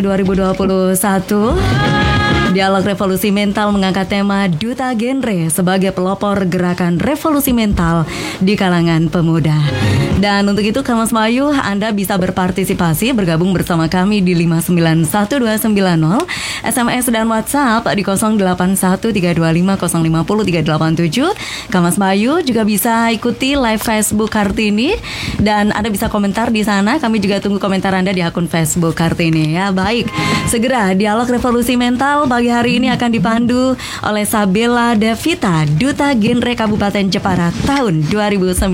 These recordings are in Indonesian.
2021 Dialog Revolusi Mental mengangkat tema Duta Genre sebagai pelopor gerakan revolusi mental di kalangan pemuda. Dan untuk itu Kamas Mayu Anda bisa berpartisipasi bergabung bersama kami di 591290 SMS dan WhatsApp di 081325050387 Kamas Mayu juga bisa ikuti live Facebook Kartini dan Anda bisa komentar di sana. Kami juga tunggu komentar Anda di akun Facebook Kartini ya. Baik, segera dialog revolusi mental pagi hari ini akan dipandu oleh Sabella Devita, Duta Genre Kabupaten Jepara tahun 2019.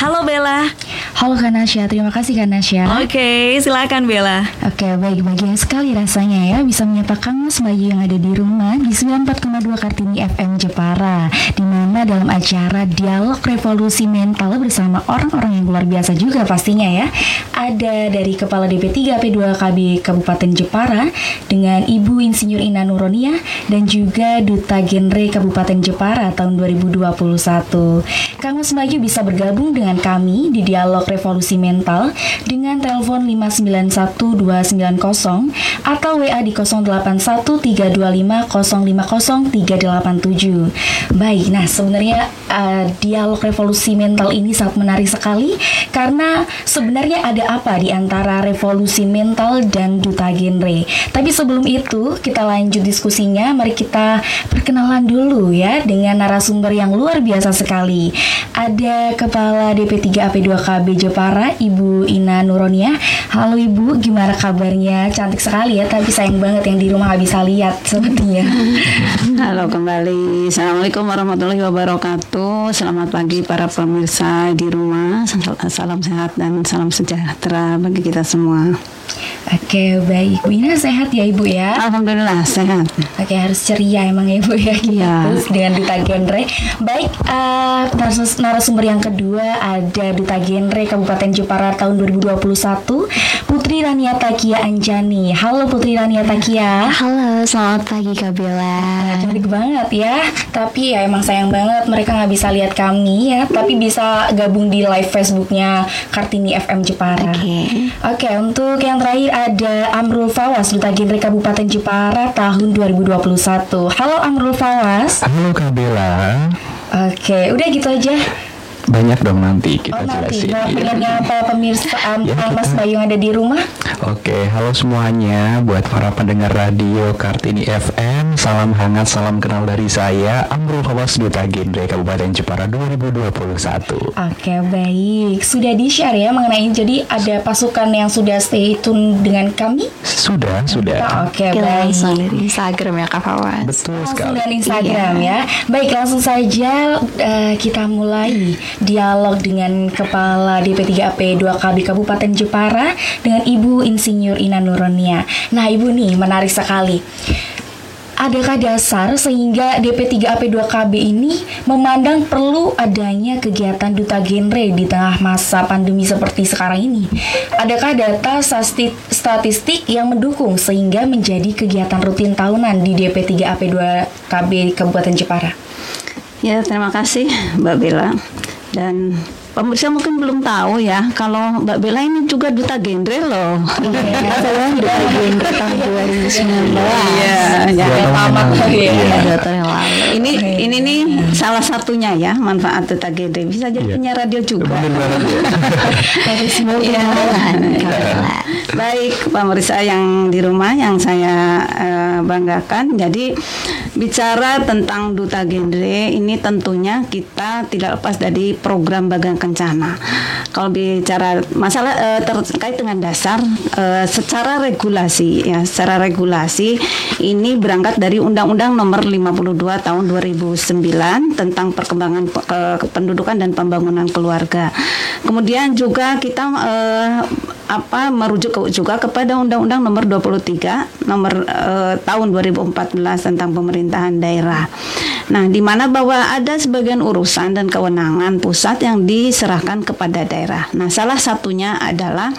Halo Bella. Halo Kanasya, terima kasih Kanasya. Oke, okay, silakan Bella. Oke, okay, baik bahagia sekali rasanya ya bisa menyapa Mas Bayu yang ada di rumah di 94,2 Kartini FM Jepara di mana dalam acara Dialog Revolusi Mental bersama orang-orang yang luar biasa juga pastinya ya. Ada dari Kepala DP3 P2KB Kabupaten Jepara dengan Ibu Insinyur Ina Nina Nuronia dan juga Duta Genre Kabupaten Jepara tahun 2021. Kamu Semaju bisa bergabung dengan kami di Dialog Revolusi Mental dengan telepon 591290 atau WA di 081325050387. Baik, nah sebenarnya uh, Dialog Revolusi Mental ini sangat menarik sekali karena sebenarnya ada apa di antara revolusi mental dan duta genre. Tapi sebelum itu kita lanjut lanjut diskusinya, mari kita perkenalan dulu ya dengan narasumber yang luar biasa sekali. Ada Kepala DP3 AP2KB Jepara, Ibu Ina Nuronia. Halo Ibu, gimana kabarnya? Cantik sekali ya, tapi sayang banget yang di rumah nggak bisa lihat sepertinya. Halo kembali. Assalamualaikum warahmatullahi wabarakatuh. Selamat pagi para pemirsa di rumah. Salam sehat dan salam sejahtera bagi kita semua. Oke, baik. Bu Ina sehat ya Ibu ya? Alhamdulillah sehat. Oke, harus ceria emang ya Ibu ya. Iya. Terus dengan Duta Genre. Baik, uh, narasumber yang kedua ada Duta Genre Kabupaten Jepara tahun 2021, Putri Rania Takia Anjani. Halo Putri Rania Takia. Halo, selamat pagi Kak Bella. Cantik banget ya. Tapi ya emang sayang banget mereka nggak bisa lihat kami ya, tapi bisa gabung di live Facebooknya Kartini FM Jepara. Oke. Okay. Oke, okay, untuk yang terakhir ada Amrul Fawas Duta Genre Kabupaten Jepara tahun 2021. Halo Amrul Fawas. Halo Kak Bella. Oke, udah gitu aja banyak dong nanti kita oh, jelasin. Nanti. Nah, apa pemirsa um, ya, Mas Bayu ada di rumah? Oke, halo semuanya buat para pendengar radio Kartini FM. Salam hangat, salam kenal dari saya Amrul Hawas Duta Genre Kabupaten Jepara 2021. Oke, baik. Sudah di-share ya mengenai jadi ada pasukan yang sudah stay tune dengan kami? Sudah, sudah. Oke, baik. Langsung dari Instagram ya Kak Fawas. Betul langsung sekali. dari Instagram iya. ya. Baik, langsung saja uh, kita mulai dialog dengan Kepala DP3AP 2KB Kabupaten Jepara dengan Ibu Insinyur Ina Nuronia. Nah, Ibu nih menarik sekali. Adakah dasar sehingga DP3AP2KB ini memandang perlu adanya kegiatan duta genre di tengah masa pandemi seperti sekarang ini? Adakah data statistik yang mendukung sehingga menjadi kegiatan rutin tahunan di DP3AP2KB Kabupaten Jepara? Ya, terima kasih Mbak Bella dan pemirsa mungkin belum tahu ya kalau Mbak Bella ini juga duta genre loh. Iya, saya duta genre tahun 2019. Iya, jangan tamat ya. yang lalu. Ini ini nih salah satunya ya manfaat duta genre bisa jadi iya. penyiar radio juga. Iya. Baik pemirsa yang di rumah yang saya uh, banggakan. Jadi bicara tentang duta genre ini tentunya kita tidak lepas dari program Bagang Kencana. Kalau bicara masalah uh, terkait dengan dasar uh, secara regulasi ya, secara regulasi ini berangkat dari Undang-Undang Nomor 52 Tahun 2009 tentang perkembangan uh, kependudukan dan pembangunan keluarga. Kemudian juga kita uh, apa merujuk juga kepada Undang-Undang Nomor 23 Nomor uh, Tahun 2014 tentang pemerintahan daerah. Nah, di mana bahwa ada sebagian urusan dan kewenangan pusat yang diserahkan kepada daerah. Nah, salah satunya adalah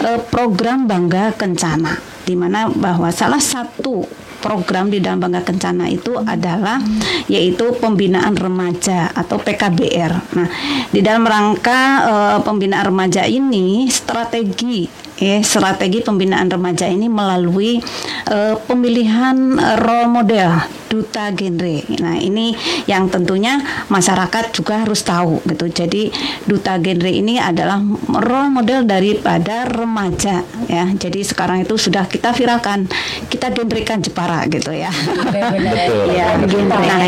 uh, program Bangga Kencana, di mana bahwa salah satu program di dalam Bangga Kencana itu adalah yaitu pembinaan remaja atau PKBR. Nah, di dalam rangka uh, pembinaan remaja ini strategi ya strategi pembinaan remaja ini melalui uh, pemilihan uh, role model duta genre. Nah, ini yang tentunya masyarakat juga harus tahu gitu. Jadi duta genre ini adalah role model daripada remaja ya. Jadi sekarang itu sudah kita viralkan, kita genrekan Jepara gitu ya. Betul. ya, Nah,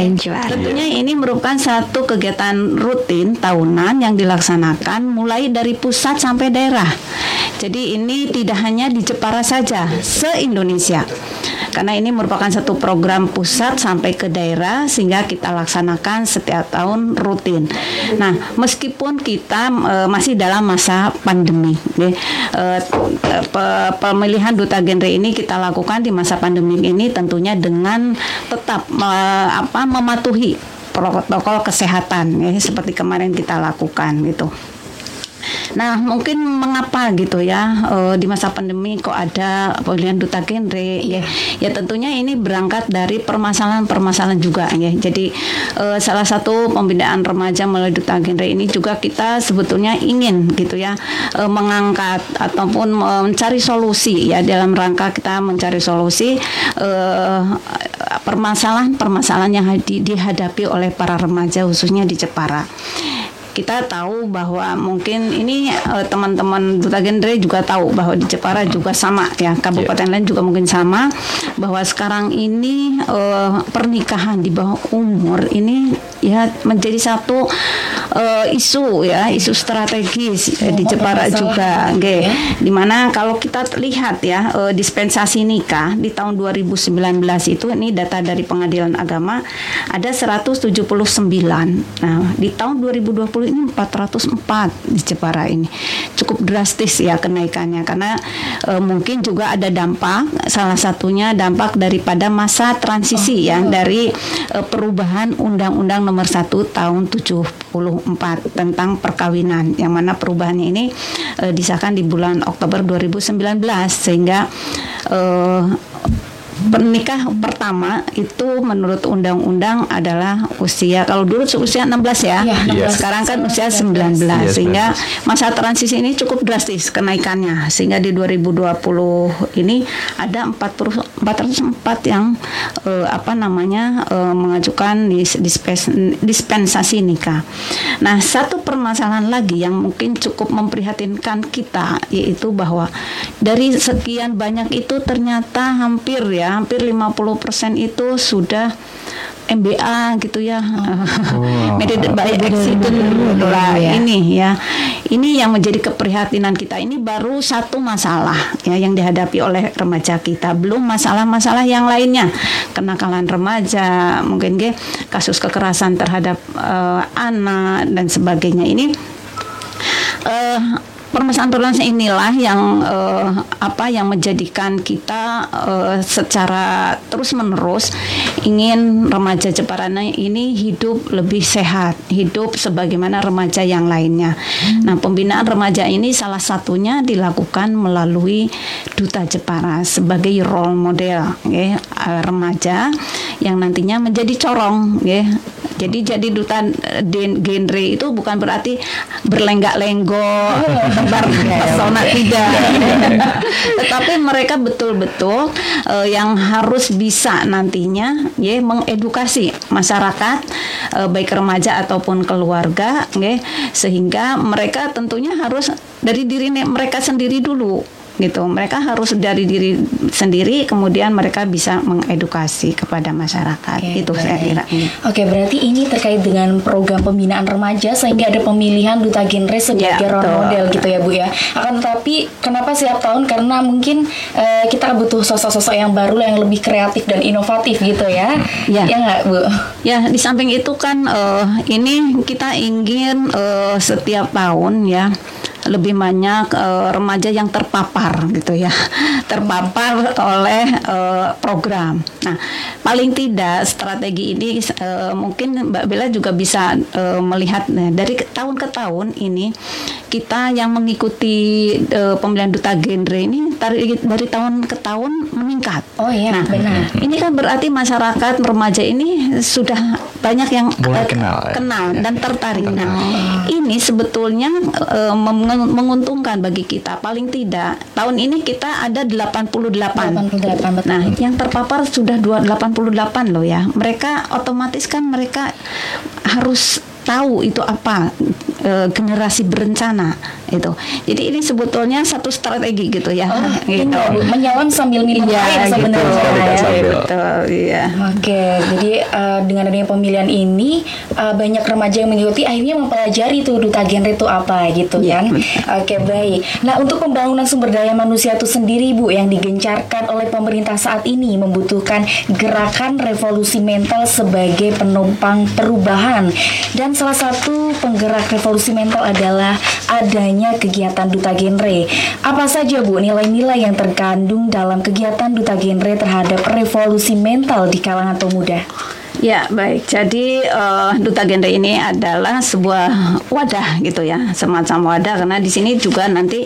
Nah, tentunya ini merupakan satu kegiatan rutin tahunan yang dilaksanakan mulai dari pusat sampai daerah. Jadi ini tidak hanya di Jepara saja, se-Indonesia. Karena ini merupakan satu program pusat sampai ke daerah sehingga kita laksanakan setiap tahun rutin. Nah, meskipun kita e, masih dalam masa pandemi, ya, e, pe- pemilihan duta genre ini kita lakukan di masa pandemi ini tentunya dengan tetap me- apa mematuhi protokol kesehatan ya seperti kemarin kita lakukan gitu. Nah, mungkin mengapa gitu ya eh, di masa pandemi kok ada pemilihan duta genre ya? Ya tentunya ini berangkat dari permasalahan-permasalahan juga ya. Jadi eh, salah satu pembinaan remaja melalui duta genre ini juga kita sebetulnya ingin gitu ya eh, mengangkat ataupun mencari solusi ya dalam rangka kita mencari solusi permasalahan-permasalahan yang di- dihadapi oleh para remaja khususnya di Jepara kita tahu bahwa mungkin ini eh, teman-teman duta genre juga tahu bahwa di Jepara juga sama ya kabupaten lain juga mungkin sama bahwa sekarang ini eh, pernikahan di bawah umur ini ya menjadi satu eh, isu ya isu strategis eh, di Jepara juga nggih. di mana kalau kita lihat ya eh, dispensasi nikah di tahun 2019 itu ini data dari Pengadilan Agama ada 179 nah di tahun 2020 ini 404 di Jepara ini. Cukup drastis ya kenaikannya karena eh, mungkin juga ada dampak salah satunya dampak daripada masa transisi ya dari eh, perubahan Undang-Undang Nomor 1 tahun 74 tentang perkawinan yang mana perubahannya ini eh, disahkan di bulan Oktober 2019 sehingga eh, Pernikah pertama itu menurut undang-undang adalah usia kalau dulu usia 16 ya. Iya, 16. Sekarang kan usia 19 Iya, sehingga masa transisi ini cukup drastis kenaikannya sehingga di 2020 ini ada 40 404 yang eh, apa namanya eh, mengajukan dis- dispens- dispensasi nikah. Nah, satu permasalahan lagi yang mungkin cukup memprihatinkan kita yaitu bahwa dari sekian banyak itu ternyata hampir ya, hampir 50% itu sudah MBA gitu ya. Mediated by accident lah ini ya. Ini yang menjadi keprihatinan kita. Ini baru satu masalah ya yang dihadapi oleh remaja kita. Belum masalah-masalah yang lainnya. Kenakalan remaja, mungkin ge kasus kekerasan terhadap eh, anak dan sebagainya ini eh permasalahan-permasalahan inilah yang eh, apa yang menjadikan kita eh, secara terus-menerus ingin remaja Jeparana ini hidup lebih sehat, hidup sebagaimana remaja yang lainnya. Nah, pembinaan remaja ini salah satunya dilakukan melalui Duta Jepara sebagai role model ya, eh, remaja yang nantinya menjadi corong ya. Jadi jadi duta genre itu bukan berarti berlenggak-lenggok, tebar pesona tidak. Tetapi mereka betul-betul eh, yang harus bisa nantinya ya mengedukasi masyarakat eh, baik remaja ataupun keluarga ya, sehingga mereka tentunya harus dari diri mereka sendiri dulu gitu. Mereka harus dari diri sendiri kemudian mereka bisa mengedukasi kepada masyarakat. Oke, itu saya kira. Oke, berarti ini terkait dengan program pembinaan remaja sehingga ada pemilihan duta genre sebagai Ya, role model gitu ya Bu ya. Akan tetapi kenapa setiap tahun karena mungkin eh, kita butuh sosok-sosok yang baru yang lebih kreatif dan inovatif gitu ya. Ya. Ya nggak Bu? Ya, di samping itu kan eh, ini kita ingin eh, setiap tahun ya lebih banyak eh, remaja yang terpapar gitu ya, terpapar oleh eh, program. Nah, paling tidak strategi ini eh, mungkin Mbak Bella juga bisa eh, melihat nah, dari ke- tahun ke tahun ini kita yang mengikuti eh, pemilihan duta genre ini dari, dari tahun ke tahun meningkat. Oh iya, Nah, benar. Ini kan berarti masyarakat remaja ini sudah banyak yang Mulai eh, kenal, ya. kenal dan tertarik. Nah, ini sebetulnya meng- menguntungkan bagi kita. Paling tidak tahun ini kita ada 88. 88 betul. Nah, yang terpapar sudah dua- 88 loh ya. Mereka otomatis kan mereka harus tahu itu apa eh, generasi berencana itu. Jadi ini sebetulnya satu strategi gitu ya. Oh, ini gitu. ya, Bu, menyelam sambil minum Iya, air gitu. sebenarnya ya. Sambil. Betul, iya. Oke, jadi eh, dengan adanya pemilihan ini eh, banyak remaja yang mengikuti akhirnya mempelajari tuh duta genre itu apa gitu Iya, kan. betul. Oke, baik. Nah, untuk pembangunan sumber daya manusia itu sendiri Bu yang digencarkan oleh pemerintah saat ini membutuhkan gerakan revolusi mental sebagai penopang perubahan. Dan salah satu penggerak revolusi mental adalah adanya kegiatan duta genre. Apa saja Bu nilai-nilai yang terkandung dalam kegiatan duta genre terhadap revolusi mental di kalangan pemuda? Ya baik, jadi eh, duta genre ini adalah sebuah wadah gitu ya, semacam wadah karena di sini juga nanti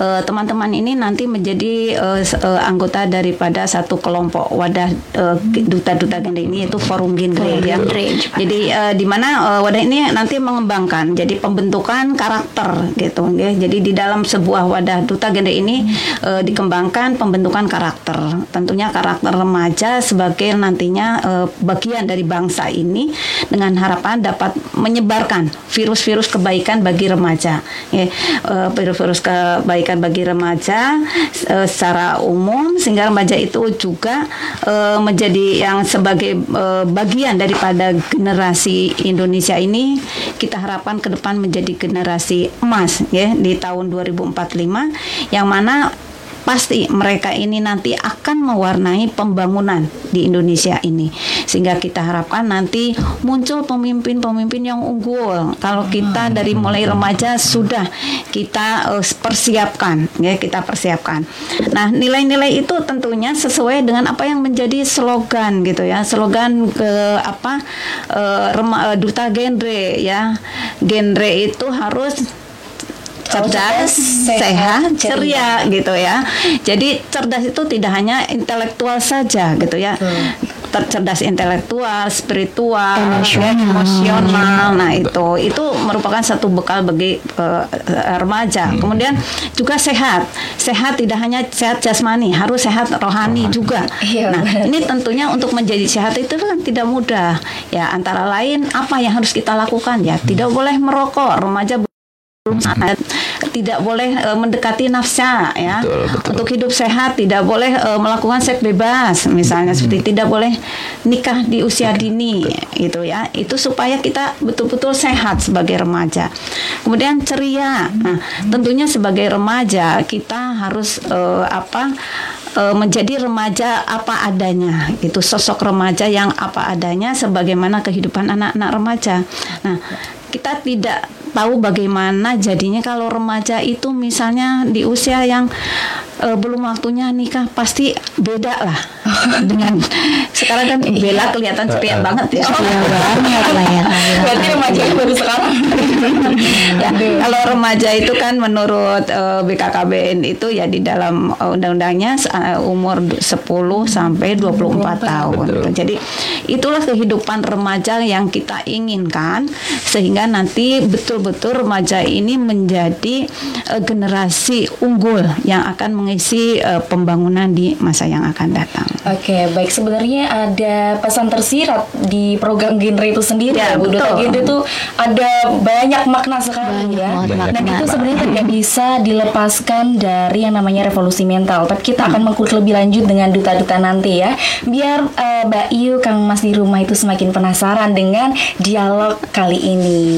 eh, teman-teman ini nanti menjadi s- eh, anggota daripada satu kelompok wadah eh, duta-duta genre ini yaitu forum genre ya. Jadi eh, di mana eh, wadah ini nanti mengembangkan jadi pembentukan karakter gitu ya. Jadi di dalam sebuah wadah duta genre ini eh, dikembangkan pembentukan karakter. Tentunya karakter remaja sebagai nantinya eh, bagian dari bangsa ini dengan harapan dapat menyebarkan virus-virus kebaikan bagi remaja. Ya, eh, virus-virus kebaikan bagi remaja eh, secara umum sehingga remaja itu juga eh, menjadi yang sebagai bagian daripada generasi Indonesia ini kita harapkan ke depan menjadi generasi emas ya di tahun 2045 yang mana pasti mereka ini nanti akan mewarnai pembangunan di Indonesia ini. Sehingga kita harapkan nanti muncul pemimpin-pemimpin yang unggul. Kalau kita dari mulai remaja sudah kita eh, persiapkan ya kita persiapkan. Nah nilai-nilai itu tentunya sesuai dengan apa yang menjadi slogan gitu ya. Slogan ke apa eh, rema- eh, duta genre ya. Genre itu harus cerdas, sehat, sehat, ceria. ceria gitu ya. Jadi cerdas itu tidak hanya intelektual saja gitu ya. Ter- cerdas intelektual, spiritual, ya, emosional. Nah, itu itu merupakan satu bekal bagi eh, remaja. Kemudian juga sehat. Sehat tidak hanya sehat jasmani, harus sehat rohani juga. Iya, Nah, benar. ini tentunya untuk menjadi sehat itu kan tidak mudah. Ya, antara lain apa yang harus kita lakukan ya? Tidak boleh merokok. Remaja saat tidak boleh e, mendekati nafsa ya. Betul, betul. untuk hidup sehat tidak boleh e, melakukan seks bebas misalnya seperti tidak boleh nikah di usia dini gitu ya. Itu supaya kita betul-betul sehat sebagai remaja. Kemudian ceria. Nah tentunya sebagai remaja kita harus e, apa e, menjadi remaja apa adanya itu sosok remaja yang apa adanya sebagaimana kehidupan anak-anak remaja. Nah kita tidak tahu bagaimana jadinya kalau remaja itu misalnya di usia yang eh, belum waktunya nikah pasti beda lah dengan sekarang kan Bella kelihatan ceria banget ya. Iya banget lah ya. Berarti remaja baru sekarang. Ya, kalau remaja itu kan menurut eh, BKKBN itu ya di dalam eh, undang-undangnya eh, umur 10 sampai 24 tahun. Betul. Jadi itulah kehidupan remaja yang kita inginkan sehingga nanti betul-betul remaja ini menjadi eh, generasi unggul yang akan mengisi eh, pembangunan di masa yang akan datang. Oke, baik sebenarnya ada pesan tersirat di program genre itu sendiri Ya, ya, Bu. Betul. Genre itu ada banyak makna sekali Banyak ya. banget Dan makna. itu sebenarnya tidak bisa dilepaskan dari yang namanya revolusi mental. Tapi kita akan mengkulik lebih lanjut dengan duta-duta nanti ya. Biar eh, Mbak Iyu, Kang Mas di rumah itu semakin penasaran dengan dialog kali ini.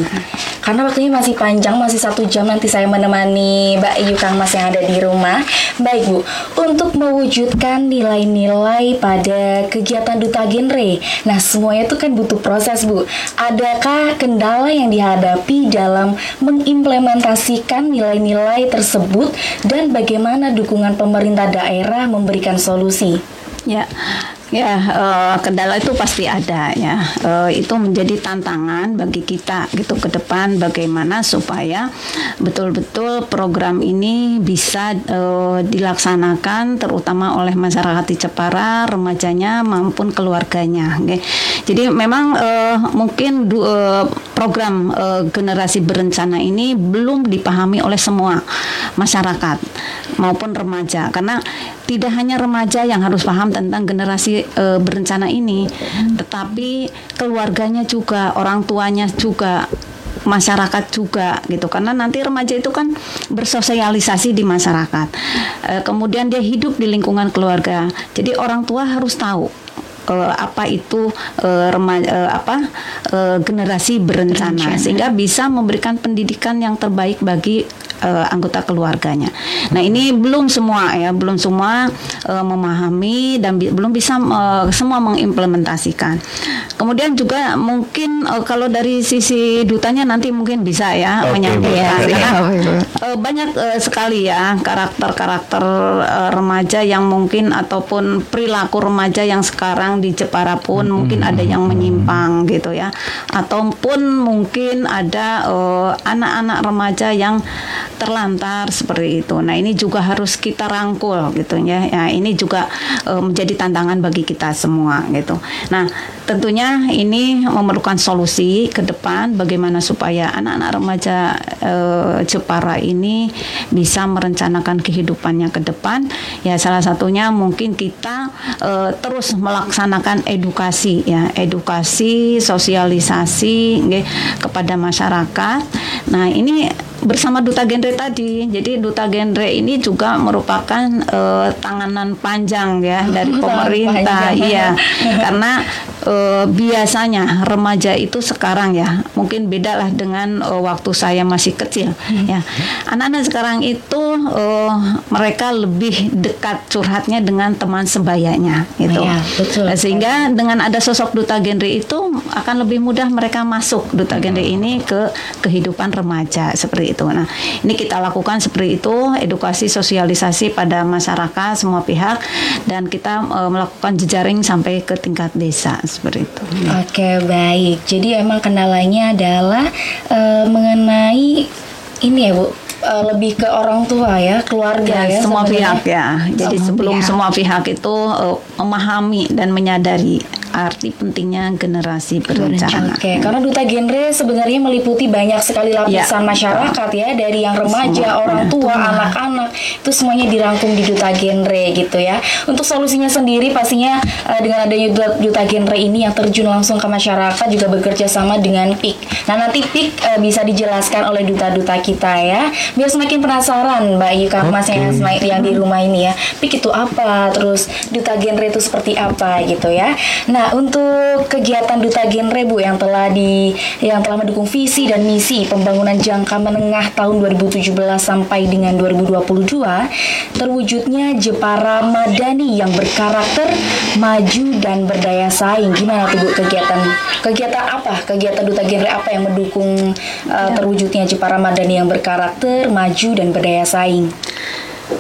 Karena waktunya masih panjang, masih satu jam nanti saya menemani Mbak Iyu Kang Mas yang ada di rumah. Baik Bu, untuk mewujudkan nilai-nilai pada kegiatan duta genre. Nah semuanya itu kan butuh proses Bu. Adakah kendala yang dihadapi dalam mengimplementasikan nilai-nilai tersebut dan bagaimana dukungan pemerintah daerah memberikan solusi? Ya, ya uh, kendala itu pasti ada ya. Uh, itu menjadi tantangan bagi kita gitu ke depan bagaimana supaya betul-betul program ini bisa uh, dilaksanakan terutama oleh masyarakat di Jepara, remajanya maupun keluarganya. Okay. Jadi memang mungkin uh, program generasi berencana ini belum dipahami oleh semua masyarakat maupun remaja karena tidak hanya remaja yang harus paham tentang generasi e, berencana ini, tetapi keluarganya juga, orang tuanya juga masyarakat juga gitu. Karena nanti remaja itu kan bersosialisasi di masyarakat. E, kemudian dia hidup di lingkungan keluarga. Jadi orang tua harus tahu uh, apa itu uh, remaja uh, apa uh, generasi berencana Rencana. sehingga bisa memberikan pendidikan yang terbaik bagi uh, anggota keluarganya. Nah ini belum semua ya, belum semua uh, memahami dan bi belum bisa uh, semua mengimplementasikan. Kemudian juga mungkin uh, kalau dari sisi dutanya nanti mungkin bisa ya okay, menyampaikan ya, karena uh, banyak uh, sekali ya karakter-karakter uh, remaja yang mungkin ataupun perilaku remaja yang sekarang di Jepara pun hmm. mungkin ada yang menyimpang gitu ya, ataupun mungkin ada anak-anak uh, remaja yang terlantar seperti itu. Nah, ini juga harus kita rangkul gitu ya. Ya, ini juga uh, menjadi tantangan bagi kita semua gitu. Nah, tentunya ini memerlukan solusi ke depan bagaimana supaya anak-anak remaja uh, Jepara ini bisa merencanakan kehidupannya ke depan. Ya, salah satunya mungkin kita uh, terus melaksanakan edukasi ya, edukasi, sosialisasi okay, kepada masyarakat. Nah, ini bersama duta genre tadi. Jadi duta genre ini juga merupakan uh, tanganan panjang ya dari pemerintah. Iya. Karena uh, biasanya remaja itu sekarang ya, mungkin beda lah dengan uh, waktu saya masih kecil hmm. ya. Anak-anak sekarang itu uh, mereka lebih dekat curhatnya dengan teman sebayanya gitu. Ya, betul. Sehingga dengan ada sosok duta genre itu akan lebih mudah mereka masuk duta genre ini ke kehidupan remaja seperti itu. Nah, ini kita lakukan seperti itu, edukasi sosialisasi pada masyarakat semua pihak dan kita e, melakukan jejaring sampai ke tingkat desa seperti itu. Oke, baik. Jadi emang kendalanya adalah e, mengenai ini ya, Bu uh, lebih ke orang tua ya, keluarga ya, ya semua pihak ya. Jadi semua sebelum pihak. semua pihak itu uh, memahami dan menyadari arti pentingnya generasi berencana. Oke, okay. karena duta genre sebenarnya meliputi banyak sekali lapisan ya, masyarakat ya, dari yang remaja, Semua, orang tua, anak-anak, itu semuanya dirangkum di duta genre gitu ya. Untuk solusinya sendiri pastinya uh, dengan adanya duta, duta genre ini yang terjun langsung ke masyarakat juga bekerja sama dengan PIK. Nah, nanti PIK uh, bisa dijelaskan oleh duta-duta kita ya. Biar semakin penasaran Mbak Yuka okay. Mas yang, yang di rumah ini ya. PIK itu apa? Terus duta genre itu seperti apa gitu ya. Nah, Nah, untuk kegiatan Duta Genre Bu yang telah di yang telah mendukung visi dan misi pembangunan jangka menengah tahun 2017 sampai dengan 2022, terwujudnya Jepara Madani yang berkarakter maju dan berdaya saing. Gimana tuh Bu kegiatan kegiatan apa? Kegiatan Duta Genre apa yang mendukung uh, terwujudnya Jepara Madani yang berkarakter maju dan berdaya saing?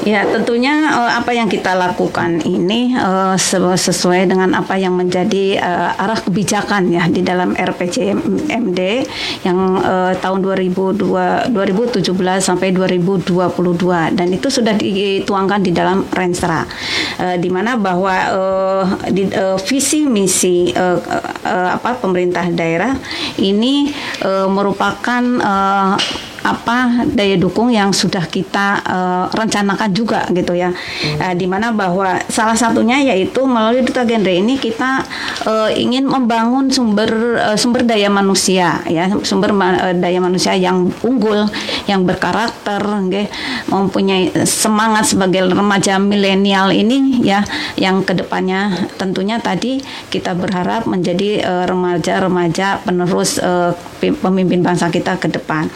Ya, tentunya uh, apa yang kita lakukan ini uh, sesuai dengan apa yang menjadi uh, arah kebijakan ya di dalam RPJMD yang uh, tahun 2002, 2017 sampai 2022 dan itu sudah dituangkan di dalam Renstra uh, di mana bahwa uh, di uh, visi misi uh, uh, apa pemerintah daerah ini uh, merupakan uh, apa daya dukung yang sudah kita uh, rencanakan juga gitu ya. Uh, di mana bahwa salah satunya yaitu melalui duta genre ini kita uh, ingin membangun sumber uh, sumber daya manusia ya, sumber ma uh, daya manusia yang unggul, yang berkarakter, okay, mempunyai semangat sebagai remaja milenial ini ya, yang ke depannya tentunya tadi kita berharap menjadi remaja-remaja uh, penerus uh, pemimpin bangsa kita ke depan.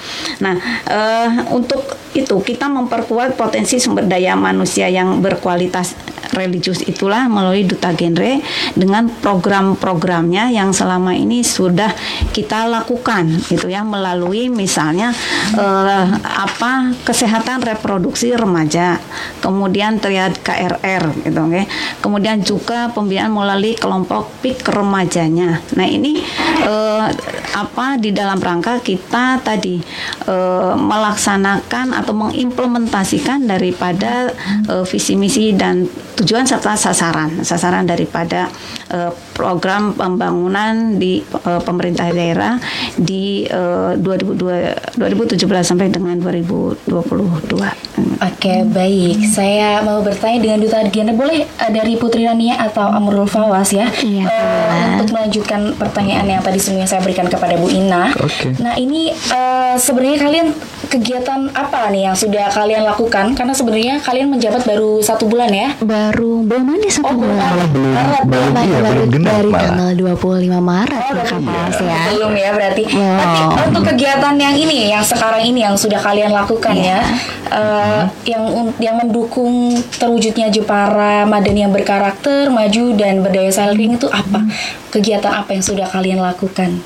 Nah, uh, untuk itu kita memperkuat potensi sumber daya manusia yang berkualitas religius itulah melalui duta genre dengan program-programnya yang selama ini sudah kita lakukan gitu ya melalui misalnya uh, apa kesehatan reproduksi remaja kemudian triad KRR gitu okay. kemudian juga pembinaan melalui kelompok PIK remajanya nah ini uh, apa di dalam rangka kita tadi melaksanakan atau mengimplementasikan daripada uh, visi misi dan tujuan serta sasaran sasaran daripada uh, program pembangunan di uh, pemerintah daerah di uh, 2002, 2017 sampai dengan 2022. Oke okay, baik, saya mau bertanya dengan duta Diana boleh uh, dari Putri Rania atau Amrul Fawas ya iya, uh, untuk melanjutkan pertanyaan yang tadi sebelumnya saya berikan kepada Bu Ina. Okay. Nah ini uh, sebenarnya kalian kegiatan apa nih yang sudah kalian lakukan? Karena sebenarnya kalian menjabat baru satu bulan ya? Baru belum ada satu Oh, bulan. Malah belum, Maret, belum, Baru, iya, baru belum genap dari malah. tanggal 25 Maret Oh, ya udah Mas ya. Belum ya berarti. Belum. Tapi untuk kegiatan yang ini, yang sekarang ini yang sudah kalian lakukan Iya. ya, eh, yang un- yang mendukung terwujudnya Jepara Madani yang berkarakter, maju dan berdaya saling itu apa? Kegiatan apa yang sudah kalian lakukan?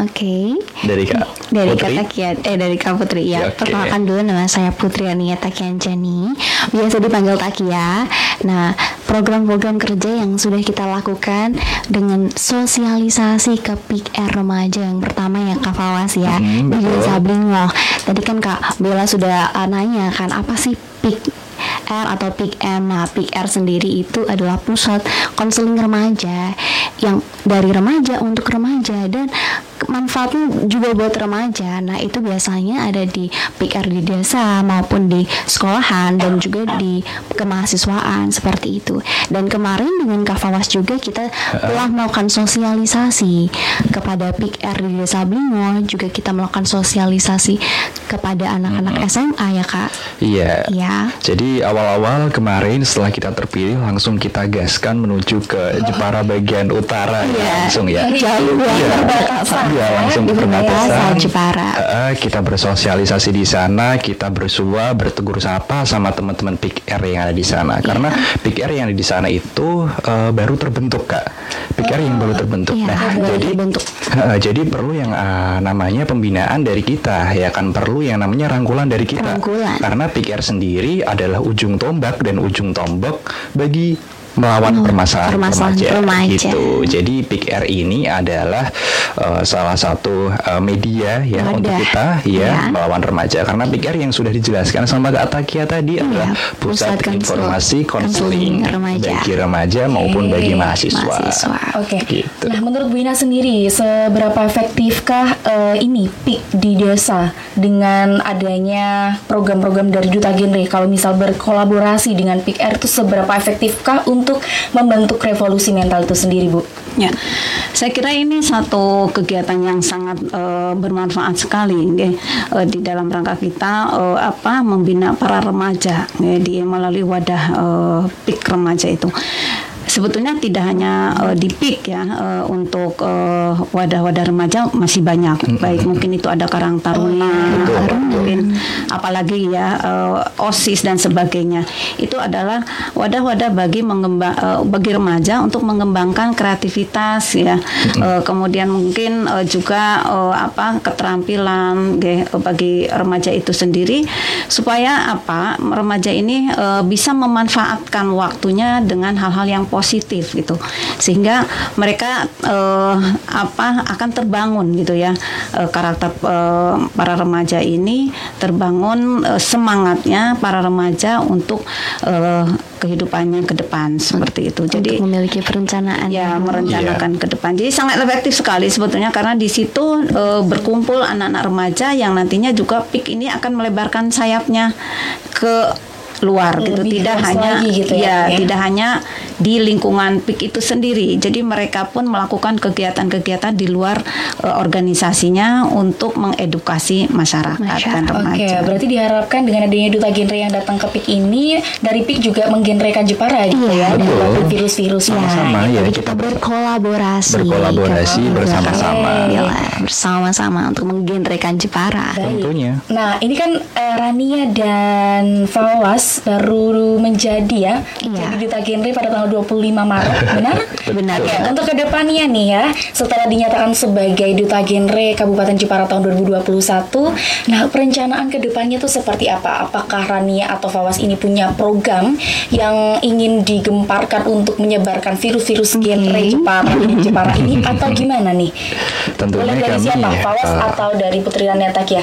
Oke. Dari Kak Dari Putri? kata Kian, eh dari Kak Putri ya. Ya, oke. Perkenalkan dulu nama saya Putri Ania Takianjani. Biasa dipanggil Takia. Nah, program-program kerja yang sudah kita lakukan dengan sosialisasi ke PIK R remaja yang pertama ya Kak Fawas ya. Hmm, di. Desa. Tadi kan Kak Bella sudah uh, nanya kan apa sih PIK R atau PIK M. Nah, PIK R sendiri itu adalah pusat konseling remaja yang dari remaja untuk remaja dan manfaatnya juga buat remaja. Nah, itu biasanya ada di PIK R di desa maupun di sekolahan dan juga di kemahasiswaan seperti itu. Dan kemarin dengan Kak Fawas juga kita telah melakukan sosialisasi kepada PIK R di Desa Blingo, juga kita melakukan sosialisasi kepada anak-anak SMA ya, Kak. Iya. Iya. Jadi awal-awal kemarin setelah kita terpilih langsung kita gaskan menuju ke Jepara bagian utara ya langsung ya. Jauh ya. Iya, langsung ke perbatasan. Jepara. Eh, kita bersosialisasi di sana, kita bersua, bertegur sapa sama teman-teman PIK R yang ada di sana. Karena PIK R yang ada di sana itu eh, baru terbentuk kak. PIK R yang baru terbentuk. Iya, nah, baru jadi terbentuk. eh, jadi perlu yang eh, namanya pembinaan dari kita, ya kan perlu yang namanya rangkulan dari kita. Rangkulan. Karena PIK R sendiri adalah ujung tombak dan ujung tombak bagi melawan Oh, permasalahan, permasalahan remaja. gitu. Jadi PIK R ini adalah eh, salah satu eh, media ya Wadah. untuk kita Ya. ya melawan remaja karena PIK R yang sudah dijelaskan sama Kak Takia tadi adalah pusat, Pusat Konsel- informasi Konseling Remaja. bagi remaja maupun bagi mahasiswa. Mahasiswa. Oke. Gitu. Nah, menurut Bu Ina sendiri, seberapa efektifkah eh, ini PIK di desa dengan adanya program-program dari Duta Genre? Kalau misal berkolaborasi dengan PIK R itu seberapa efektifkah untuk membentuk revolusi mental itu sendiri, Bu? Ya, saya kira ini satu kegiatan yang sangat eh, bermanfaat sekali, nggih, eh, di dalam rangka kita eh, apa membina para remaja nggih, di melalui wadah eh, PIK remaja itu. Sebetulnya tidak hanya eh, di PIK ya eh, untuk eh, wadah-wadah remaja masih banyak. Baik mungkin itu ada Karang Taruna, atau mungkin apalagi ya eh, OSIS dan sebagainya. Itu adalah wadah-wadah bagi mengembang eh, bagi remaja untuk mengembangkan kreativitas ya. Eh, kemudian mungkin eh, juga eh, apa keterampilan nggih, bagi remaja itu sendiri supaya apa remaja ini eh, bisa memanfaatkan waktunya dengan hal-hal yang positif positif gitu. Sehingga mereka eh, apa akan terbangun gitu ya. Eh, karakter eh, para remaja ini terbangun eh, semangatnya para remaja untuk eh, kehidupannya ke depan seperti itu. Jadi Untuk memiliki perencanaan. ya merencanakan ke depan. Jadi sangat efektif sekali sebetulnya karena di situ e, berkumpul anak-anak remaja yang nantinya juga PIK ini akan melebarkan sayapnya ke luar gitu. Lebih tidak luas hanya lagi gitu ya, ya, ya. tidak hanya di lingkungan PIK itu sendiri jadi mereka pun melakukan kegiatan-kegiatan di luar e, organisasinya untuk mengedukasi masyarakat dan Oke, remaja berarti diharapkan dengan adanya duta genre yang datang ke PIK ini dari PIK juga menggenrekan Jepara gitu ya, Iya, dan betul. melakukan virus-virus Sama-sama ya Jadi kita kita berkolaborasi berkolaborasi Gitu. bersama-sama. Iya, bersama-sama untuk menggenrekan Jepara tentunya. Nah, ini kan eh, Rania dan Fawas baru menjadi ya, Iya. jadi duta genre pada tanggal 25 Maret, benar? Benar. Oke, untuk ke depannya nih ya, setelah dinyatakan sebagai duta genre Kabupaten Jepara tahun 2021, nah perencanaan ke depannya tuh seperti apa? Apakah Rania atau Fawas ini punya program yang ingin digemparkan untuk menyebarkan virus-virus genre Jepara Jepara ini atau gimana nih? Tentunya Boleh dari kami, siapa? Fawas eh, atau dari Putri Rania Takia?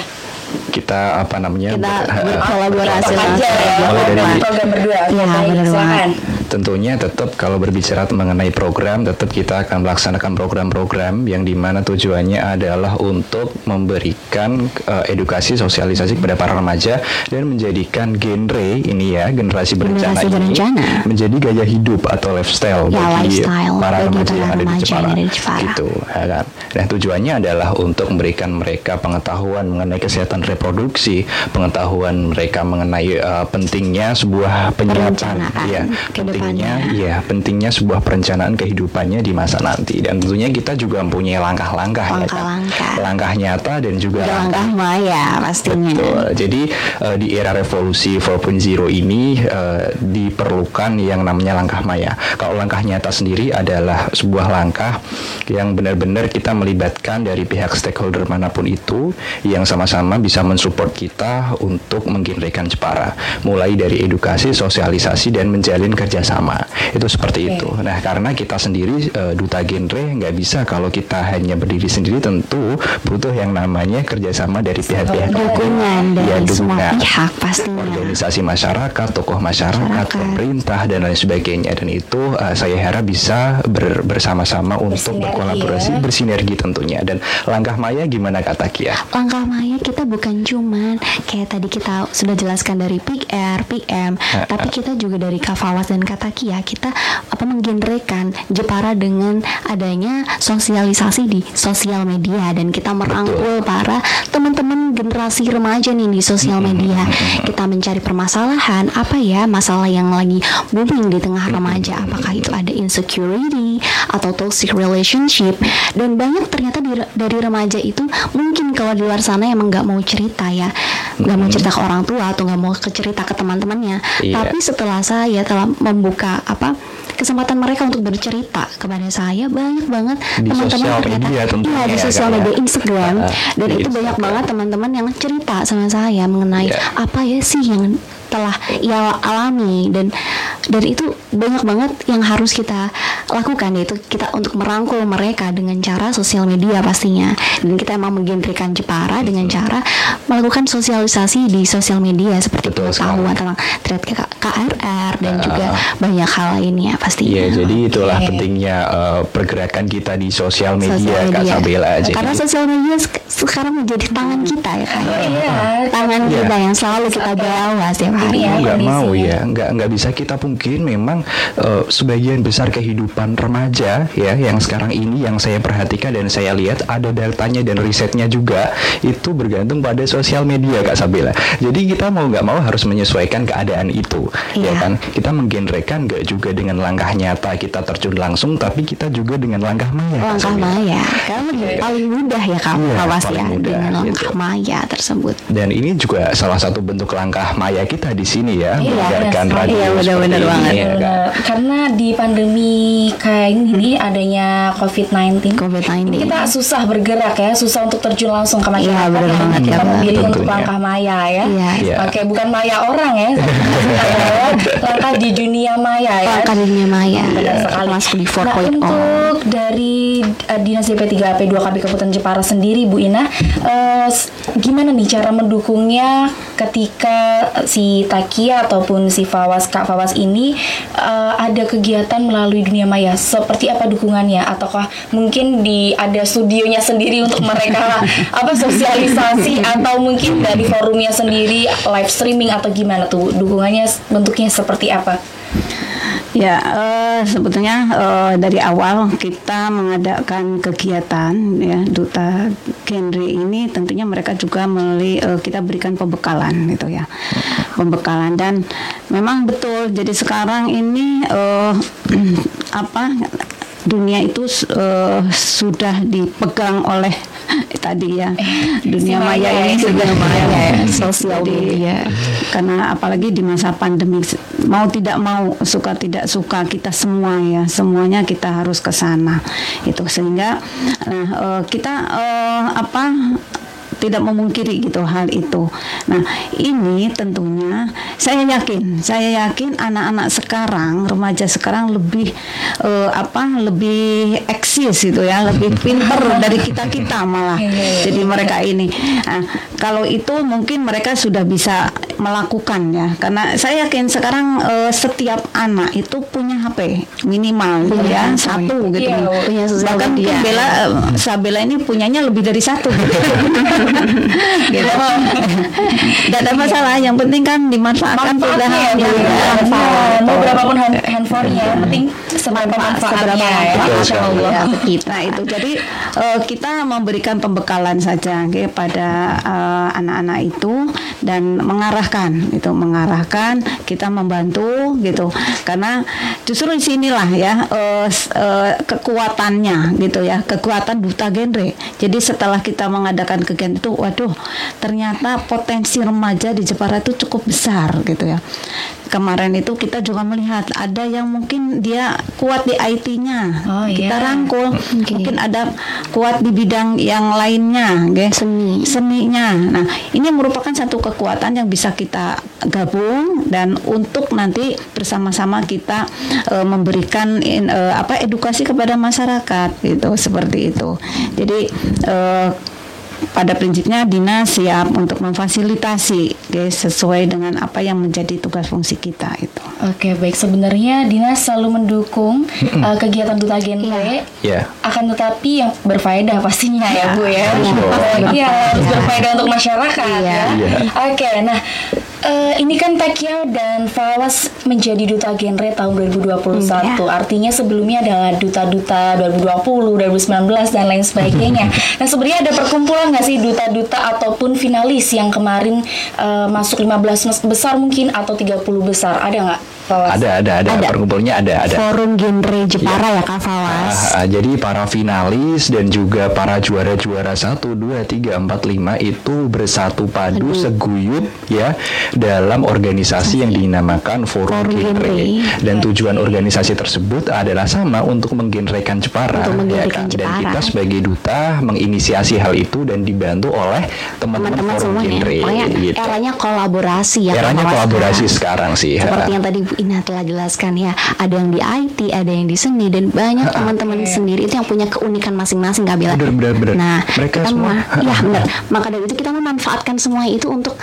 Kita apa namanya Kita ber- berkolaborasi aja ya, Mulai dari- program berdua. Oke, Iya, benar. Tentunya tetap kalau berbicara mengenai program, tetap kita akan melaksanakan program-program yang di mana tujuannya adalah untuk memberikan eh, edukasi sosialisasi kepada para remaja dan menjadikan genre ini ya generasi berencana Generasi ini berencana. menjadi gaya hidup atau lifestyle Ya, bagi lifestyle para bagi remaja para yang ada di remaja yang Jepara. ada di Jepara. Gitu, ya kan. Nah tujuannya adalah untuk memberikan mereka pengetahuan mengenai kesehatan reproduksi, pengetahuan mereka mengenai eh, pentingnya sebuah penyiapan, Perencanaan ya, pentingnya, ya, pentingnya sebuah perencanaan kehidupannya di masa nanti. Dan tentunya kita juga mempunyai langkah-langkah, ya kan? Langkah-langkah. langkah nyata dan juga Udah langkah maya pastinya Betul. Jadi eh, di era revolusi 4.0 ini eh, diperlukan yang namanya langkah maya. Kalau langkah nyata sendiri adalah sebuah langkah yang benar-benar kita melibatkan dari pihak stakeholder mana pun itu yang sama-sama bisa mensupport kita untuk menggenrekan Jepara. Mulai dari edukasi, sosialisasi dan menjalin kerjasama. Itu seperti itu. Nah karena kita sendiri eh, duta genre nggak bisa kalau kita hanya berdiri sendiri tentu butuh yang namanya kerjasama dari pihak-pihak dukungan dari Ya, semua pihak pastinya organisasi masyarakat, tokoh masyarakat, Masyarakat. pemerintah dan lain sebagainya dan itu uh, saya harap bisa ber- bersama-sama untuk Bersinergi berkolaborasi, ya. bersinergi tentunya dan langkah Maya gimana kata Kia? langkah maya kita bukan cuman kayak tadi kita sudah jelaskan dari Air, PM, tapi kita juga dari Kafawas dan Katakia kita apa menggenrekan Jepara dengan adanya sosialisasi di sosial media dan kita merangkul para teman-teman generasi remaja nih di sosial media. Kita mencari permasalahan apa ya masalah yang lagi booming di tengah remaja. Apakah itu ada insecurity atau toxic relationship? Dan banyak ternyata di- dari remaja itu mungkin kalau di luar sana emang nggak mau cerita ya nggak mau cerita ke orang tua atau nggak mau ke cerita ke teman-temannya Iya. tapi setelah saya telah membuka apa kesempatan mereka untuk bercerita kepada saya banyak banget Di teman-teman ternyata media iya di ya, sosial Kak, ya. media Instagram Ah, dan di itu banyak Instagram. banget teman-teman yang cerita sama saya mengenai Iya. apa ya sih yang telah ia alami dan dan itu banyak banget yang harus kita lakukan yaitu kita untuk merangkul mereka dengan cara sosial media pastinya dan kita emang menggenrekan Jepara dengan cara melakukan sosialisasi di sosial media seperti Betul pengetahuan sekali. tentang thread KRR dan Ah. juga banyak hal lainnya pastinya. Iya, jadi itulah Oke. pentingnya uh, pergerakan kita di sosial media, Sosial Kak media. Sabela. Jadi Karena sosial media sek- sekarang menjadi tangan kita ya kan. iya. Tangan Iya. kita yang selalu kita bawa setiap Iya, mau nggak mau ya nggak nggak bisa kita pungkirin memang eh, sebagian besar kehidupan remaja ya yang sekarang ini yang saya perhatikan dan saya lihat ada datanya dan risetnya juga itu bergantung pada sosial media kak Sabila jadi kita mau nggak mau harus menyesuaikan keadaan itu ya Iya. kan kita menggenrekan nggak juga dengan langkah nyata kita terjun langsung tapi kita juga dengan langkah maya Langkah maya, karena lebih- paling mudah ya kamu Iya, awas ya mudah, dengan langkah gitu. maya tersebut. dan ini juga salah satu bentuk langkah maya kita di sini ya Iya, mendengarkan benar radio Iya, seperti benar-benar ini, banget. ya kan? Benar. Karena di pandemi kayak ini adanya COVID-19 COVID-19. kita susah bergerak ya, susah untuk terjun langsung ke masyarakat. Iya, benar ya. banget, Kita ya, memilih untuk langkah maya ya. Iya. Iya. Oke, bukan maya orang ya. langkah di dunia maya ya. Langkah di dunia maya. Benar sekali. Masuk di Nah, 4.0. untuk dari uh, Dinas DP3AP 2 KB Kabupaten Jepara sendiri Bu Ina, uh, gimana nih cara mendukungnya ketika si Takia ataupun si Fawas Kak Fawas ini uh, ada kegiatan melalui dunia maya? Seperti apa dukungannya? Ataukah mungkin di ada studionya sendiri untuk mereka apa sosialisasi atau mungkin dari forumnya sendiri live streaming atau gimana tuh dukungannya bentuknya seperti apa? Ya, eh, sebetulnya eh, dari awal kita mengadakan kegiatan ya duta genre ini tentunya mereka juga melalui eh, kita berikan pembekalan gitu ya, pembekalan dan memang betul. Jadi sekarang ini eh, apa dunia itu eh, sudah dipegang oleh tadi ya. Dunia maya ini sudah ya Sosial Jadi, media. karena apalagi di masa pandemi mau tidak mau suka tidak suka kita semua ya semuanya kita harus ke sana. Itu sehingga nah eh, kita eh, apa tidak memungkiri gitu hal itu. Nah, ini tentunya saya yakin, saya yakin anak-anak sekarang, remaja sekarang lebih eh, apa? lebih eksis gitu ya, lebih pinter dari kita-kita malah. Jadi mereka ini. Nah, kalau itu mungkin mereka sudah bisa melakukan ya. Karena saya yakin sekarang eh, setiap anak itu punya HP minimal gitu ya, satu gitu. Iya, punya Bahkan media. Bella eh, Sabella ini punyanya lebih dari satu. gitu. Tidak ada masalah. Yang penting kan dimanfaatkan ya, sudah. Ya, Manfaat. Mau berapapun hand- handphonenya, yang penting seberapa manfaatnya ya. Sekali. Allah. Nah itu jadi eh, kita memberikan pembekalan saja okay, pada eh, anak-anak itu dan mengarahkan itu mengarahkan kita membantu gitu karena justru di sinilah ya s- eh, kekuatannya gitu ya kekuatan duta genre. Jadi setelah kita mengadakan kegiatan itu, waduh ternyata potensi remaja di Jepara itu cukup besar gitu ya. Kemarin itu kita juga melihat ada yang mungkin dia kuat di IT-nya, Oh, kita iya. rangkul. Mungkin ada kuat di bidang yang lainnya, nggih. Seni. seninya. Nah, ini merupakan satu kekuatan yang bisa kita gabung dan untuk nanti bersama-sama kita eh, memberikan in- eh, apa edukasi kepada masyarakat gitu seperti itu. Jadi eh, pada prinsipnya dinas siap untuk memfasilitasi guys sesuai dengan apa yang menjadi tugas fungsi kita itu. Oke, baik. Sebenarnya Dinas selalu mendukung uh, kegiatan duta genre. Ya. Akan tetapi yang berfaedah pastinya ya, Bu ya. Harus dong. Iya, harus berfaedah untuk masyarakat ya. Iya. Oke, nah eh, ini kan Takia dan Fawas menjadi duta genre tahun 2021. Artinya sebelumnya adalah duta-duta 2020, 2019 dan lain sebagainya. nah, sebenarnya ada perkumpulan nggak sih duta-duta ataupun finalis yang kemarin eh, masuk 15 besar mungkin atau 30 besar? Ada nggak? Fawas? Ada, ada, ada, Ada. Perkumpulannya ada, ada. Forum genre Jepara ya Kak Fawas. Ah, ah, jadi para finalis dan juga para juara-juara 1, 2, 3, 4, 5 itu bersatu padu seguyup ya dalam organisasi yang dinamakan Forum, Forum Genre. Genre. Dan tujuan organisasi tersebut adalah sama untuk menggenrekan Jepara, Untuk ya menggenrekan kan? Dan Jepara. kita sebagai duta menginisiasi hal itu dan dibantu oleh teman-teman Forum semuanya. Genre Pokoknya gitu. eranya kolaborasi ya Eranya kolaborasi sekarang sih. Seperti ha. yang tadi Ina telah jelaskan ya, ada yang di IT, ada yang di seni dan banyak teman-teman sendiri itu yang punya keunikan masing-masing Kak Bella. Benar, benar, benar. Nah, Mereka kita semua- ya benar. Maka dari itu kita memanfaatkan semua itu untuk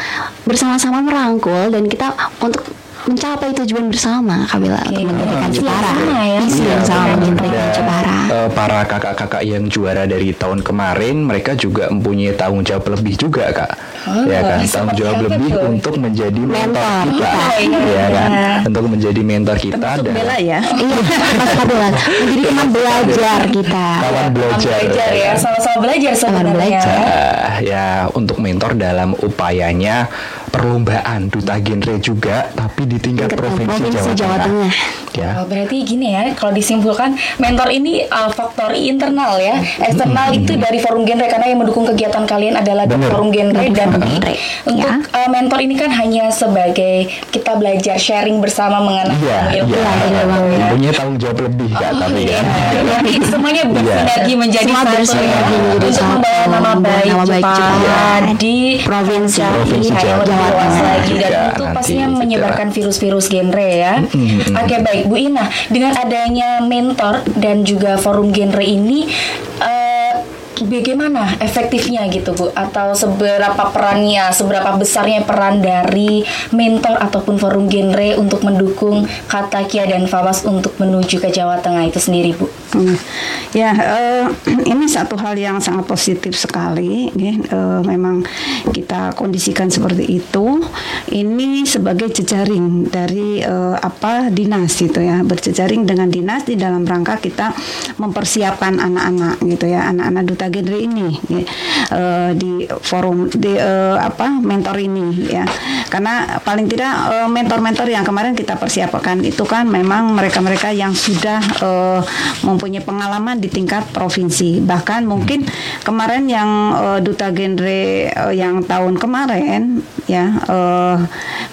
bersama-sama merangkul dan kita untuk mencapai tujuan bersama Kak Bella untuk mendirikan Jepara. Sama ya. Visi Iya, yang sama mendirikan Jepara. eh, para kakak-kakak yang juara dari tahun kemarin mereka juga mempunyai tanggung jawab lebih juga kak Oh, ya kan tanggung jawab lebih tuh? untuk menjadi mentor, Mentor kita kita. ya kan untuk menjadi mentor kita Termasuk dan Bella ya. Iya, Mas Kak Bella. Menjadi teman belajar kita. kawan belajar, belajar ya, sama-sama belajar sebenarnya. belajar. Ah, ya untuk mentor dalam upayanya perlombaan duta genre juga, tapi di tingkat Tingkat provinsi, provinsi Jawa, Jawa Tengah. Tengah. Ya. Oh, berarti gini ya, kalau disimpulkan mentor ini uh, faktor internal ya, eksternal itu dari forum genre karena yang mendukung kegiatan kalian adalah dari Bener. forum genre dan genre, untuk ya. uh, mentor ini kan hanya sebagai kita belajar sharing bersama mengenai Iya, ilmu iya. ilmu ya. Punya tanggung jawab lebih Kak, tapi Iya, kan. berarti semuanya bersinergi menjadi Semua satu ya. menjadi untuk membawa nama baik Jepara Jepara di Provinsi. Provinsi Jawa Tengah. luas lagi dan Iya, itu pastinya menyebarkan virus-virus genre ya. Oke baik Bu Ina, dengan adanya mentor dan juga forum genre ini eh, bagaimana efektifnya gitu Bu atau seberapa perannya, seberapa besarnya peran dari mentor ataupun forum genre untuk mendukung Katakia dan Fawas untuk menuju ke Jawa Tengah itu sendiri Bu? Hmm. Ya, eh, ini satu hal yang sangat positif sekali. ya. Eh, memang kita kondisikan seperti itu. Ini sebagai jejaring dari eh, apa dinas itu ya, berjejaring dengan dinas di dalam rangka kita mempersiapkan anak-anak gitu ya, anak-anak duta genre ini ya, eh, di forum di eh, apa mentor ini ya. Karena paling tidak eh, mentor-mentor yang kemarin kita persiapkan itu kan memang mereka-mereka yang sudah eh, mempunyai pengalaman di tingkat provinsi. Bahkan mungkin kemarin yang eh, duta genre eh, yang tahun kemarin ya eh,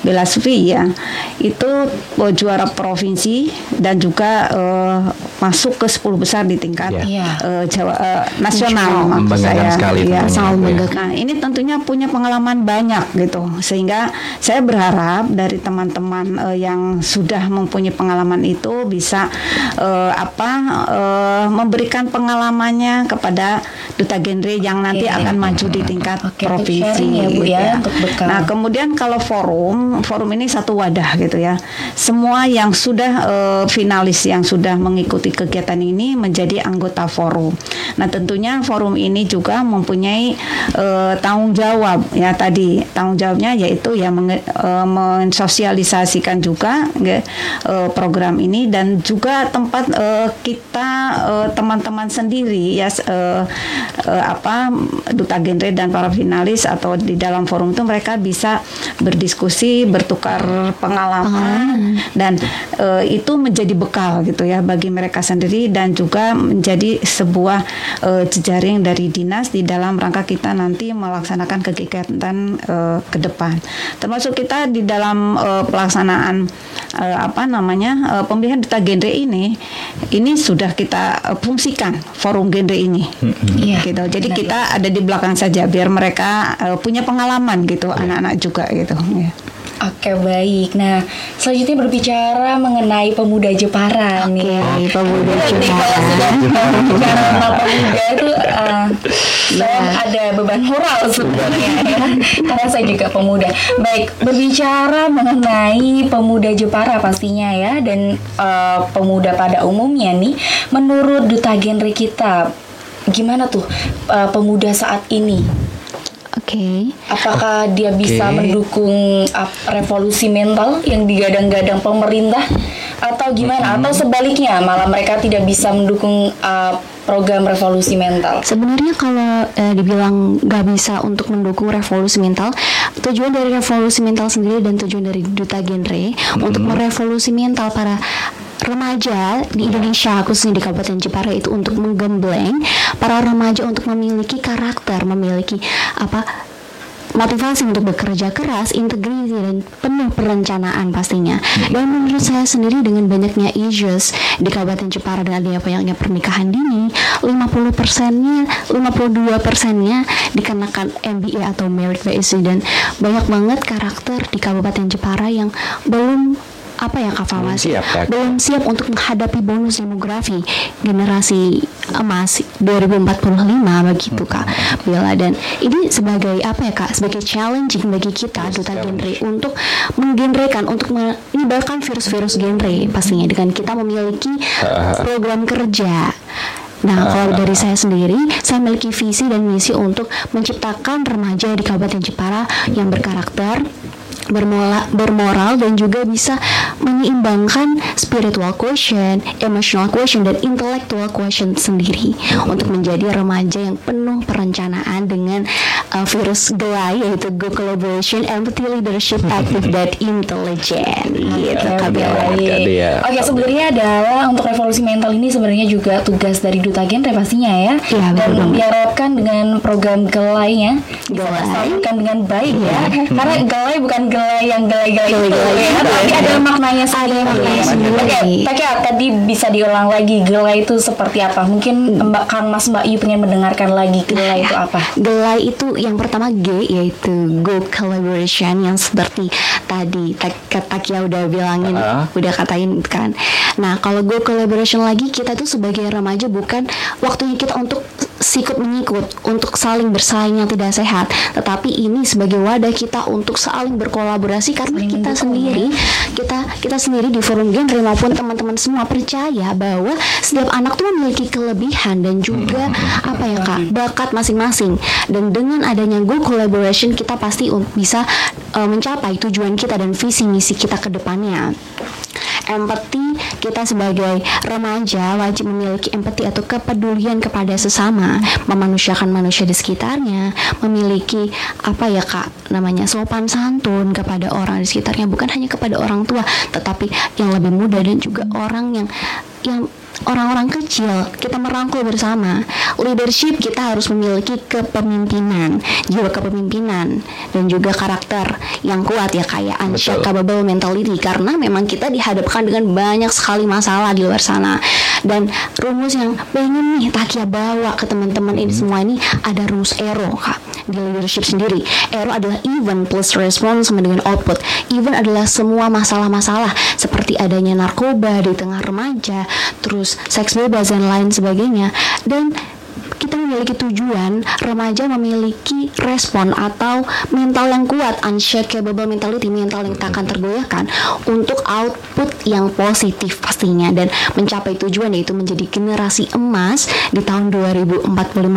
Bella Sufi ya itu eh, juara provinsi dan juga eh, masuk ke 10 besar di tingkat Iya. eh, Jawa eh, nasional maksud Membanggakan saya. sekali Iya, tentunya, sangat Bu, ya. membanggakan. Nah, ini tentunya punya pengalaman banyak gitu. Sehingga saya berharap dari teman-teman eh, yang sudah mempunyai pengalaman itu bisa eh, apa eh, memberikan pengalamannya kepada duta genre yang nanti Iya. akan maju di tingkat Oke, provinsi. sharing ya, Bu, ya, untuk bekal. Nah, kemudian kalau forum, forum ini satu wadah gitu ya. Semua yang sudah eh, finalis yang sudah mengikuti kegiatan ini menjadi anggota forum. Nah, tentunya forum ini juga mempunyai eh, tanggung jawab ya tadi. Tanggung jawabnya yaitu ya menge- eh, mensosialisasikan juga eh, program ini dan juga tempat eh, kita teman-teman sendiri ya eh, eh, apa duta genre dan para finalis atau di dalam forum itu mereka bisa berdiskusi, bertukar pengalaman dan eh, itu menjadi bekal gitu ya bagi mereka sendiri dan juga menjadi sebuah eh, jejaring dari dinas di dalam rangka kita nanti melaksanakan kegiatan eh, ke depan. Termasuk kita di dalam eh, pelaksanaan eh, apa namanya eh, pemilihan duta genre ini ini sudah kita eh, fungsikan forum genre ini. Iya. Gitu. Jadi kita ada di belakang saja biar mereka eh, punya pengalaman gitu anak-anak juga gitu. Ya. Oke baik. Nah selanjutnya berbicara mengenai pemuda Jepara nih. Oke, pemuda Nanti Jepara. Kalau sudah bicara tentang pemuda itu uh, saya ada beban moral sebenarnya ya. Karena saya juga pemuda. Baik berbicara mengenai pemuda Jepara pastinya ya dan uh, pemuda pada umumnya nih. Menurut duta genre kita gimana tuh uh, pemuda saat ini? Oke. Apakah dia bisa mendukung uh, revolusi mental yang digadang-gadang pemerintah atau gimana? Atau sebaliknya malah mereka tidak bisa mendukung uh, program revolusi mental? Sebenarnya kalau eh, dibilang nggak bisa untuk mendukung revolusi mental, tujuan dari revolusi mental sendiri dan tujuan dari duta genre untuk merevolusi mental para remaja di Indonesia khususnya di Kabupaten Jepara itu untuk menggembleng para remaja untuk memiliki karakter, memiliki apa motivasi untuk bekerja keras, integriti dan penuh perencanaan pastinya. Dan menurut saya sendiri dengan banyaknya issues di Kabupaten Jepara dan adanya banyaknya pernikahan dini, 50 persennya, 52 persennya dikenakan MBA atau Merit Based dan banyak banget karakter di Kabupaten Jepara yang belum apa ya Kak Fawas? siap, Kak. belum siap untuk menghadapi bonus demografi generasi emas 2045 begitu Kak. Bella dan ini sebagai apa ya Kak sebagai challenging bagi kita duta genre untuk menggenrekan untuk menyebarkan virus-virus genre pastinya dengan kita memiliki program kerja. Nah, kalau dari saya sendiri, saya memiliki visi dan misi untuk menciptakan remaja di Kabupaten Jepara yang berkarakter, bermola, bermoral dan juga bisa menyeimbangkan spiritual quotient, emotional quotient dan intellectual quotient sendiri untuk menjadi remaja yang penuh perencanaan dengan uh, virus gelai yaitu go collaboration, empathy, leadership, active dan intelligent gitu Oke, Kak Bella. Kak Dea. Oke, sebenarnya adalah untuk revolusi mental ini sebenarnya juga tugas dari duta genre pastinya ya. Iya, betul Dan diharapkan dengan program gelainya Gelai. dengan baik ya. Karena gelai bukan gelai yang gelai-gelai itu Gelai-gelai ya, tapi ada maknanya sendiri. maknanya sendiri. Oke, Taka tadi bisa diulang lagi gelai itu seperti apa? Mungkin Mbak Kang Mas Mbak Yu pengen mendengarkan lagi gelai itu apa? Gelai itu yang pertama G yaitu go collaboration yang seperti tadi Tak- Takia udah bilangin, Ah. udah katain kan. Nah kalau go collaboration lagi kita tuh sebagai remaja bukan waktunya kita untuk sikut menyikut untuk saling bersaing yang tidak sehat tetapi ini sebagai wadah kita untuk saling berkolaborasi karena Saling kita sendiri. kita kita sendiri di forum genre maupun teman-teman semua percaya bahwa setiap anak tuh memiliki kelebihan dan juga apa ya kak? Bakat masing-masing. Dan dengan adanya go collaboration kita pasti bisa uh, mencapai tujuan kita dan visi misi kita ke depannya empati kita sebagai remaja wajib memiliki empati atau kepedulian kepada sesama memanusiakan manusia di sekitarnya memiliki apa ya kak namanya sopan santun kepada orang di sekitarnya bukan hanya kepada orang tua tetapi yang lebih muda dan juga orang yang yang orang-orang kecil kita merangkul bersama. Leadership kita harus memiliki kepemimpinan jiwa kepemimpinan dan juga karakter yang kuat ya kayak unshakable mentality karena memang kita dihadapkan dengan banyak sekali masalah di luar sana dan rumus yang pengen nih Takia bawa ke teman-teman ini semua ini ada rumus ERO kak di leadership sendiri. ERO adalah event plus response sama dengan output. Event adalah semua masalah-masalah seperti adanya narkoba di tengah remaja terus seks bebas dan lain sebagainya. Dan memiliki tujuan remaja memiliki respon atau mental yang kuat unshakable mentality mental yang tak akan tergoyahkan untuk output yang positif pastinya dan mencapai tujuan yaitu menjadi generasi emas di tahun 2045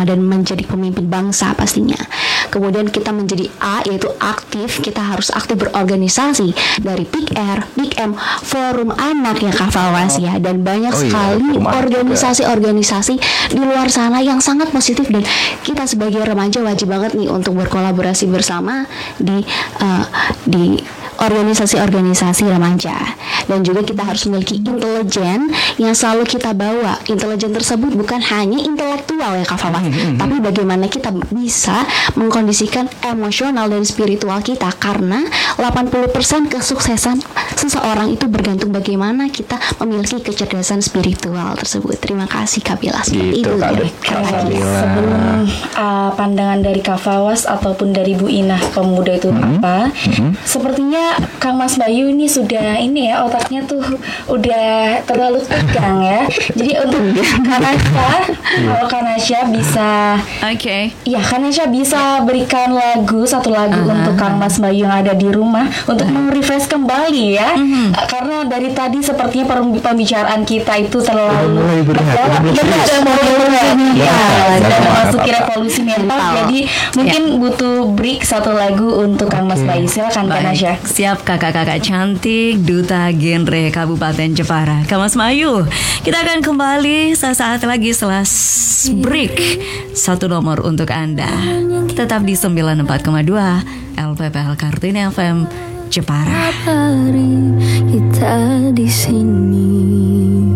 dan menjadi pemimpin bangsa pastinya. Kemudian kita menjadi A yaitu aktif kita harus aktif berorganisasi dari Big R, Big M, Forum Anak ya Kak Fawaz ya. Dan banyak Oh iya, sekali organisasi-organisasi di luar sana yang sangat positif dan kita sebagai remaja wajib banget nih untuk berkolaborasi bersama di uh, di organisasi-organisasi remaja. Dan juga kita harus memiliki intelijen yang selalu kita bawa. Intelijen tersebut bukan hanya intelektual ya Kak Fawaz tapi bagaimana kita bisa mengkondisikan emosional dan spiritual kita karena 80% kesuksesan seseorang itu bergantung bagaimana kita memiliki kecerdasan spiritual tersebut terima kasih Kak Bila seperti Gitu, itu Kak ya. Kak. Alhamdulillah. Sebelum uh, pandangan dari Kak Fawas ataupun dari Bu Inah pemuda itu apa? Sepertinya Kang Mas Bayu ini sudah ini ya otaknya tuh udah terlalu tegang ya. Jadi untuk Kanasya, kalau Kanasya bisa Oke. Ya, Kanasya bisa berikan lagu satu lagu untuk Kang Mas Bayu yang ada di rumah untuk merefresh kembali ya. Uh, Karena dari tadi sepertinya per- pembicaraan kita itu terlalu berat. Iya, Ya, nggak dan memasuki revolusi mental. Jadi mungkin butuh break satu lagu untuk Kang Mas Bayu. Silakan Kanasya. Baik, siap kakak-kakak cantik Duta Genre Kabupaten Jepara. Kamas Mayu Kita akan kembali sesaat lagi setelah break. Satu nomor untuk Anda. Tetap di 94,2 LPPL Kartini FM Jepara. Kita di sini.